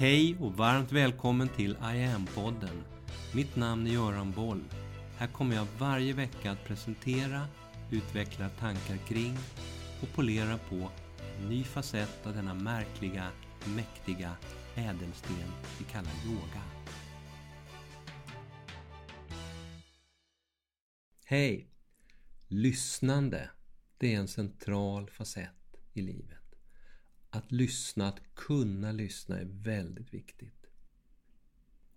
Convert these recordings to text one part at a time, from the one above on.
Hej och varmt välkommen till I am-podden. Mitt namn är Göran Boll. Här kommer jag varje vecka att presentera, utveckla tankar kring och polera på en ny facett av denna märkliga, mäktiga ädelsten vi kallar yoga. Hej! Lyssnande, det är en central facett i livet. Att lyssna, att kunna lyssna är väldigt viktigt.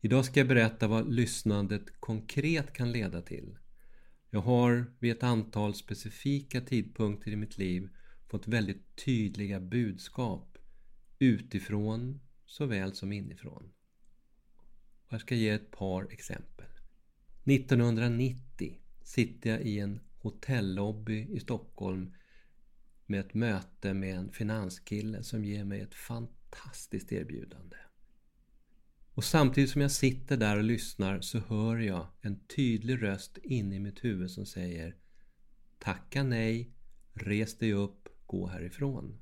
Idag ska jag berätta vad lyssnandet konkret kan leda till. Jag har vid ett antal specifika tidpunkter i mitt liv fått väldigt tydliga budskap utifrån såväl som inifrån. Och jag ska ge ett par exempel. 1990 sitter jag i en hotellobby i Stockholm med ett möte med en finanskille som ger mig ett fantastiskt erbjudande. Och samtidigt som jag sitter där och lyssnar så hör jag en tydlig röst inne i mitt huvud som säger Tacka nej, res dig upp, gå härifrån.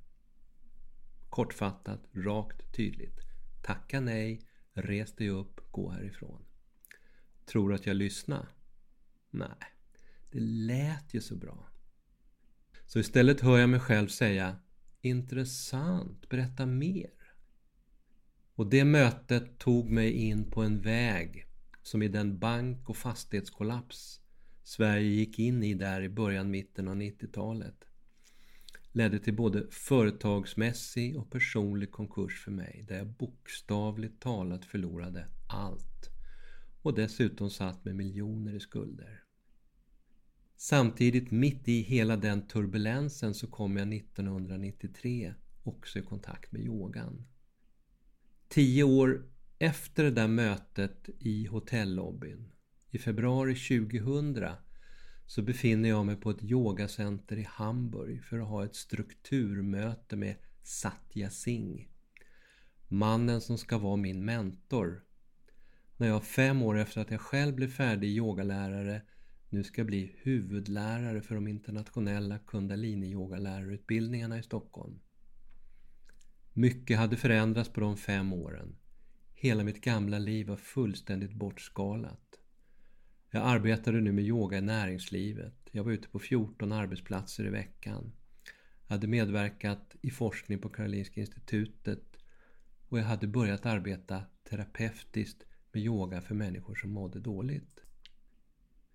Kortfattat, rakt, tydligt. Tacka nej, res dig upp, gå härifrån. Tror du att jag lyssnar? Nej, det lät ju så bra. Så istället hör jag mig själv säga Intressant, berätta mer. Och det mötet tog mig in på en väg som i den bank och fastighetskollaps Sverige gick in i där i början, mitten av 90-talet ledde till både företagsmässig och personlig konkurs för mig där jag bokstavligt talat förlorade allt och dessutom satt med miljoner i skulder. Samtidigt mitt i hela den turbulensen så kom jag 1993 också i kontakt med yogan. Tio år efter det där mötet i hotellobbyn, i februari 2000, så befinner jag mig på ett yogacenter i Hamburg för att ha ett strukturmöte med Satya Singh. Mannen som ska vara min mentor. När jag fem år efter att jag själv blev färdig yogalärare nu ska bli huvudlärare för de internationella kundalini-yogalärarutbildningarna i Stockholm. Mycket hade förändrats på de fem åren. Hela mitt gamla liv var fullständigt bortskalat. Jag arbetade nu med yoga i näringslivet. Jag var ute på 14 arbetsplatser i veckan. Jag hade medverkat i forskning på Karolinska institutet och jag hade börjat arbeta terapeutiskt med yoga för människor som mådde dåligt.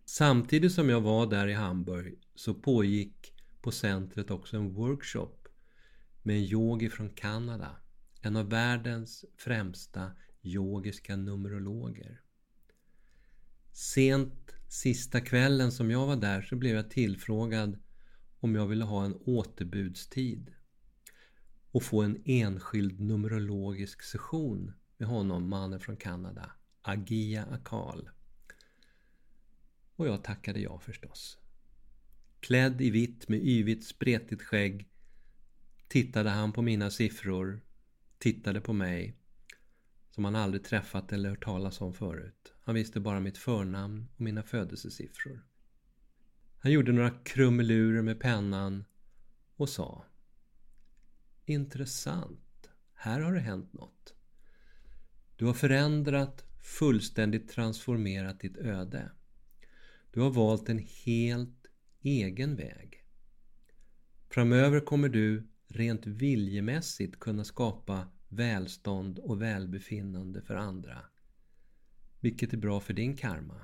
Samtidigt som jag var där i Hamburg så pågick på centret också en workshop med en yogi från Kanada. En av världens främsta yogiska numerologer. Sent sista kvällen som jag var där så blev jag tillfrågad om jag ville ha en återbudstid och få en enskild numerologisk session med honom, mannen från Kanada, Agia Akal. Och jag tackade ja förstås. Klädd i vitt med yvigt spretigt skägg tittade han på mina siffror, tittade på mig som han aldrig träffat eller hört talas om förut. Han visste bara mitt förnamn och mina födelsesiffror. Han gjorde några krumelurer med pennan och sa Intressant. Här har det hänt något. Du har förändrat, fullständigt transformerat ditt öde. Du har valt en helt egen väg. Framöver kommer du rent viljemässigt kunna skapa välstånd och välbefinnande för andra. Vilket är bra för din karma.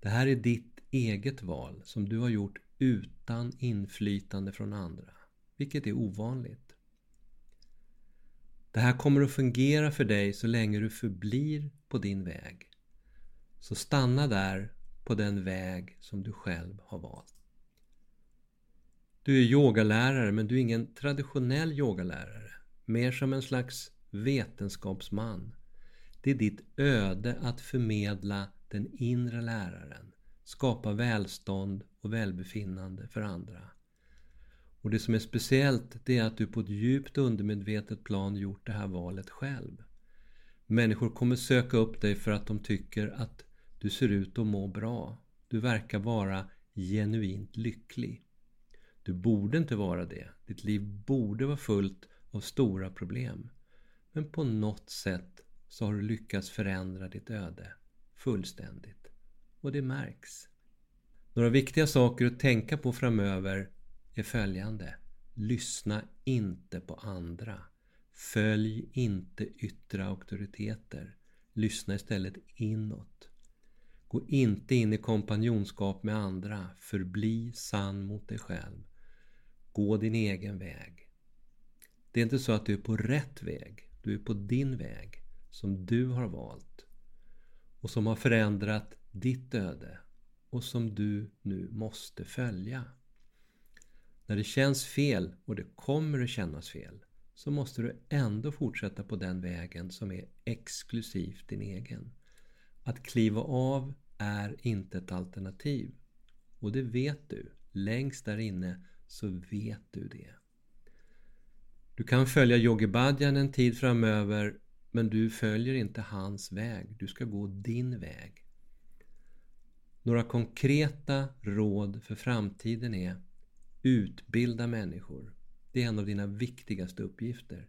Det här är ditt eget val som du har gjort utan inflytande från andra. Vilket är ovanligt. Det här kommer att fungera för dig så länge du förblir på din väg. Så stanna där på den väg som du själv har valt. Du är yogalärare men du är ingen traditionell yogalärare. Mer som en slags vetenskapsman. Det är ditt öde att förmedla den inre läraren. Skapa välstånd och välbefinnande för andra. Och det som är speciellt det är att du på ett djupt undermedvetet plan gjort det här valet själv. Människor kommer söka upp dig för att de tycker att du ser ut att må bra. Du verkar vara genuint lycklig. Du borde inte vara det. Ditt liv borde vara fullt av stora problem. Men på något sätt så har du lyckats förändra ditt öde fullständigt. Och det märks. Några viktiga saker att tänka på framöver är följande. Lyssna inte på andra. Följ inte yttre auktoriteter. Lyssna istället inåt. Gå inte in i kompanjonskap med andra. Förbli sann mot dig själv. Gå din egen väg. Det är inte så att du är på rätt väg. Du är på din väg som du har valt och som har förändrat ditt öde och som du nu måste följa. När det känns fel, och det kommer att kännas fel, så måste du ändå fortsätta på den vägen som är exklusivt din egen. Att kliva av är inte ett alternativ. Och det vet du. Längst där inne så vet du det. Du kan följa Yogi Bhajan en tid framöver men du följer inte hans väg. Du ska gå din väg. Några konkreta råd för framtiden är Utbilda människor. Det är en av dina viktigaste uppgifter.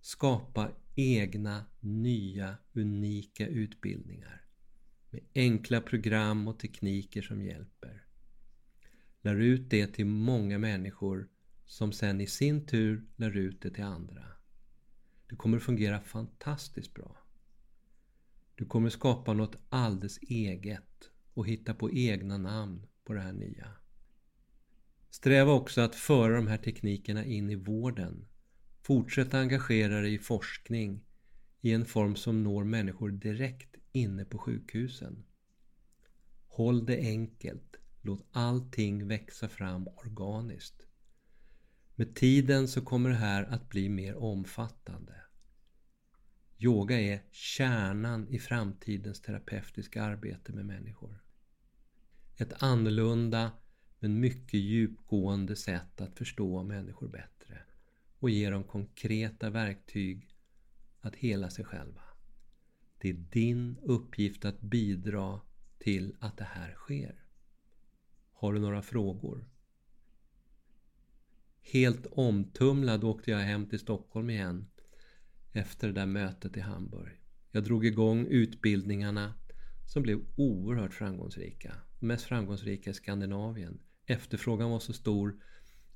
Skapa egna, nya, unika utbildningar med enkla program och tekniker som hjälper. Lär ut det till många människor som sen i sin tur lär ut det till andra. Det kommer fungera fantastiskt bra. Du kommer skapa något alldeles eget och hitta på egna namn på det här nya. Sträva också att föra de här teknikerna in i vården. Fortsätt engagera dig i forskning i en form som når människor direkt inne på sjukhusen. Håll det enkelt. Låt allting växa fram organiskt. Med tiden så kommer det här att bli mer omfattande. Yoga är kärnan i framtidens terapeutiska arbete med människor. Ett annorlunda men mycket djupgående sätt att förstå människor bättre och ge dem konkreta verktyg att hela sig själva. Det är din uppgift att bidra till att det här sker. Har du några frågor? Helt omtumlad åkte jag hem till Stockholm igen efter det där mötet i Hamburg. Jag drog igång utbildningarna som blev oerhört framgångsrika. Mest framgångsrika i Skandinavien. Efterfrågan var så stor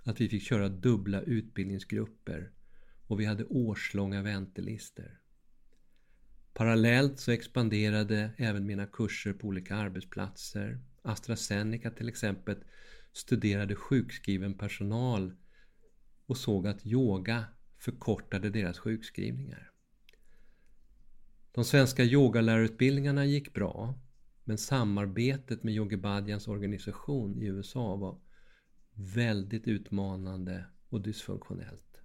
att vi fick köra dubbla utbildningsgrupper och vi hade årslånga väntelistor. Parallellt så expanderade även mina kurser på olika arbetsplatser. AstraZeneca till exempel studerade sjukskriven personal och såg att yoga förkortade deras sjukskrivningar. De svenska yogalärarutbildningarna gick bra men samarbetet med Yogi Bhadjans organisation i USA var väldigt utmanande och dysfunktionellt.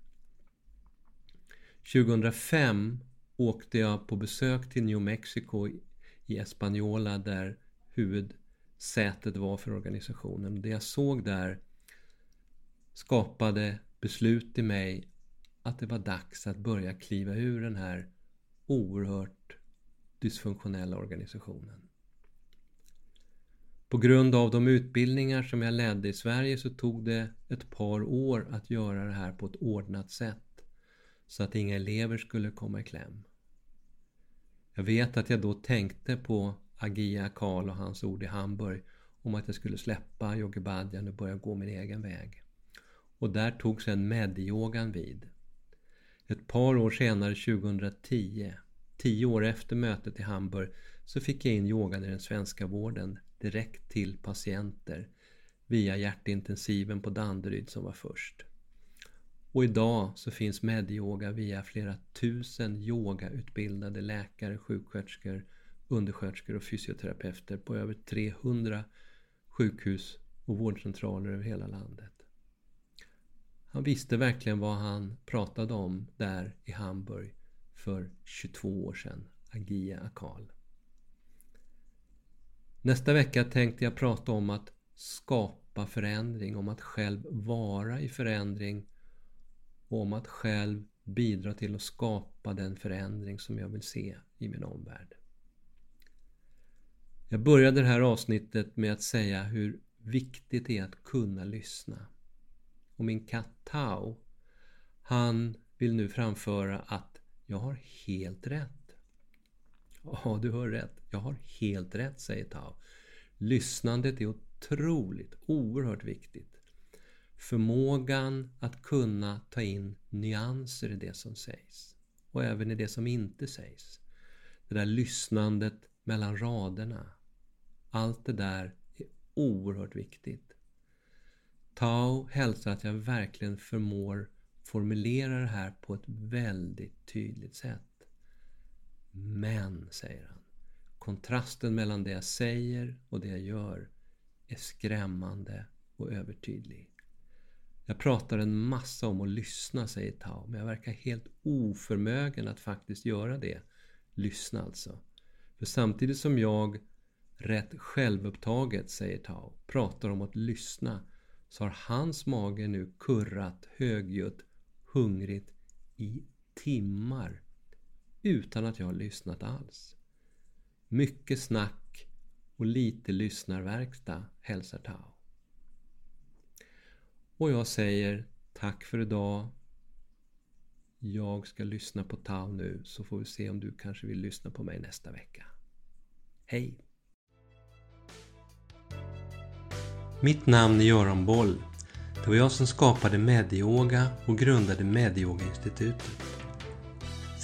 2005 åkte jag på besök till New Mexico i Espanola där huvudsätet var för organisationen. Det jag såg där skapade beslut i mig att det var dags att börja kliva ur den här oerhört dysfunktionella organisationen. På grund av de utbildningar som jag ledde i Sverige så tog det ett par år att göra det här på ett ordnat sätt så att inga elever skulle komma i kläm. Jag vet att jag då tänkte på Agia Karl och hans ord i Hamburg om att jag skulle släppa yogibadjan och börja gå min egen väg. Och där tog sen medyogan vid. Ett par år senare, 2010, tio år efter mötet i Hamburg, så fick jag in yogan i den svenska vården direkt till patienter via hjärtintensiven på Danderyd som var först. Och idag så finns medyoga via flera tusen yogautbildade läkare, sjuksköterskor, undersköterskor och fysioterapeuter på över 300 sjukhus och vårdcentraler över hela landet. Han visste verkligen vad han pratade om där i Hamburg för 22 år sedan, Agia Akal. Nästa vecka tänkte jag prata om att skapa förändring, om att själv vara i förändring och om att själv bidra till att skapa den förändring som jag vill se i min omvärld. Jag började det här avsnittet med att säga hur viktigt det är att kunna lyssna. Och min katt Tao, han vill nu framföra att Jag har helt rätt. Ja, du hör rätt. Jag har helt rätt, säger Tao. Lyssnandet är otroligt, oerhört viktigt. Förmågan att kunna ta in nyanser i det som sägs. Och även i det som inte sägs. Det där lyssnandet mellan raderna. Allt det där är oerhört viktigt. Tao hälsar att jag verkligen förmår formulera det här på ett väldigt tydligt sätt. Men, säger han, kontrasten mellan det jag säger och det jag gör är skrämmande och övertydlig. Jag pratar en massa om att lyssna, säger Tao, men jag verkar helt oförmögen att faktiskt göra det. Lyssna alltså. För samtidigt som jag, rätt självupptaget, säger Tao, pratar om att lyssna så har hans mage nu kurrat högljutt, hungrigt i timmar utan att jag har lyssnat alls. Mycket snack och lite lyssnarverkstad, hälsar Tao. Och jag säger tack för idag. Jag ska lyssna på Tao nu så får vi se om du kanske vill lyssna på mig nästa vecka. Hej! Mitt namn är Göran Boll. Det var jag som skapade Medyoga och grundade Medyoga-institutet.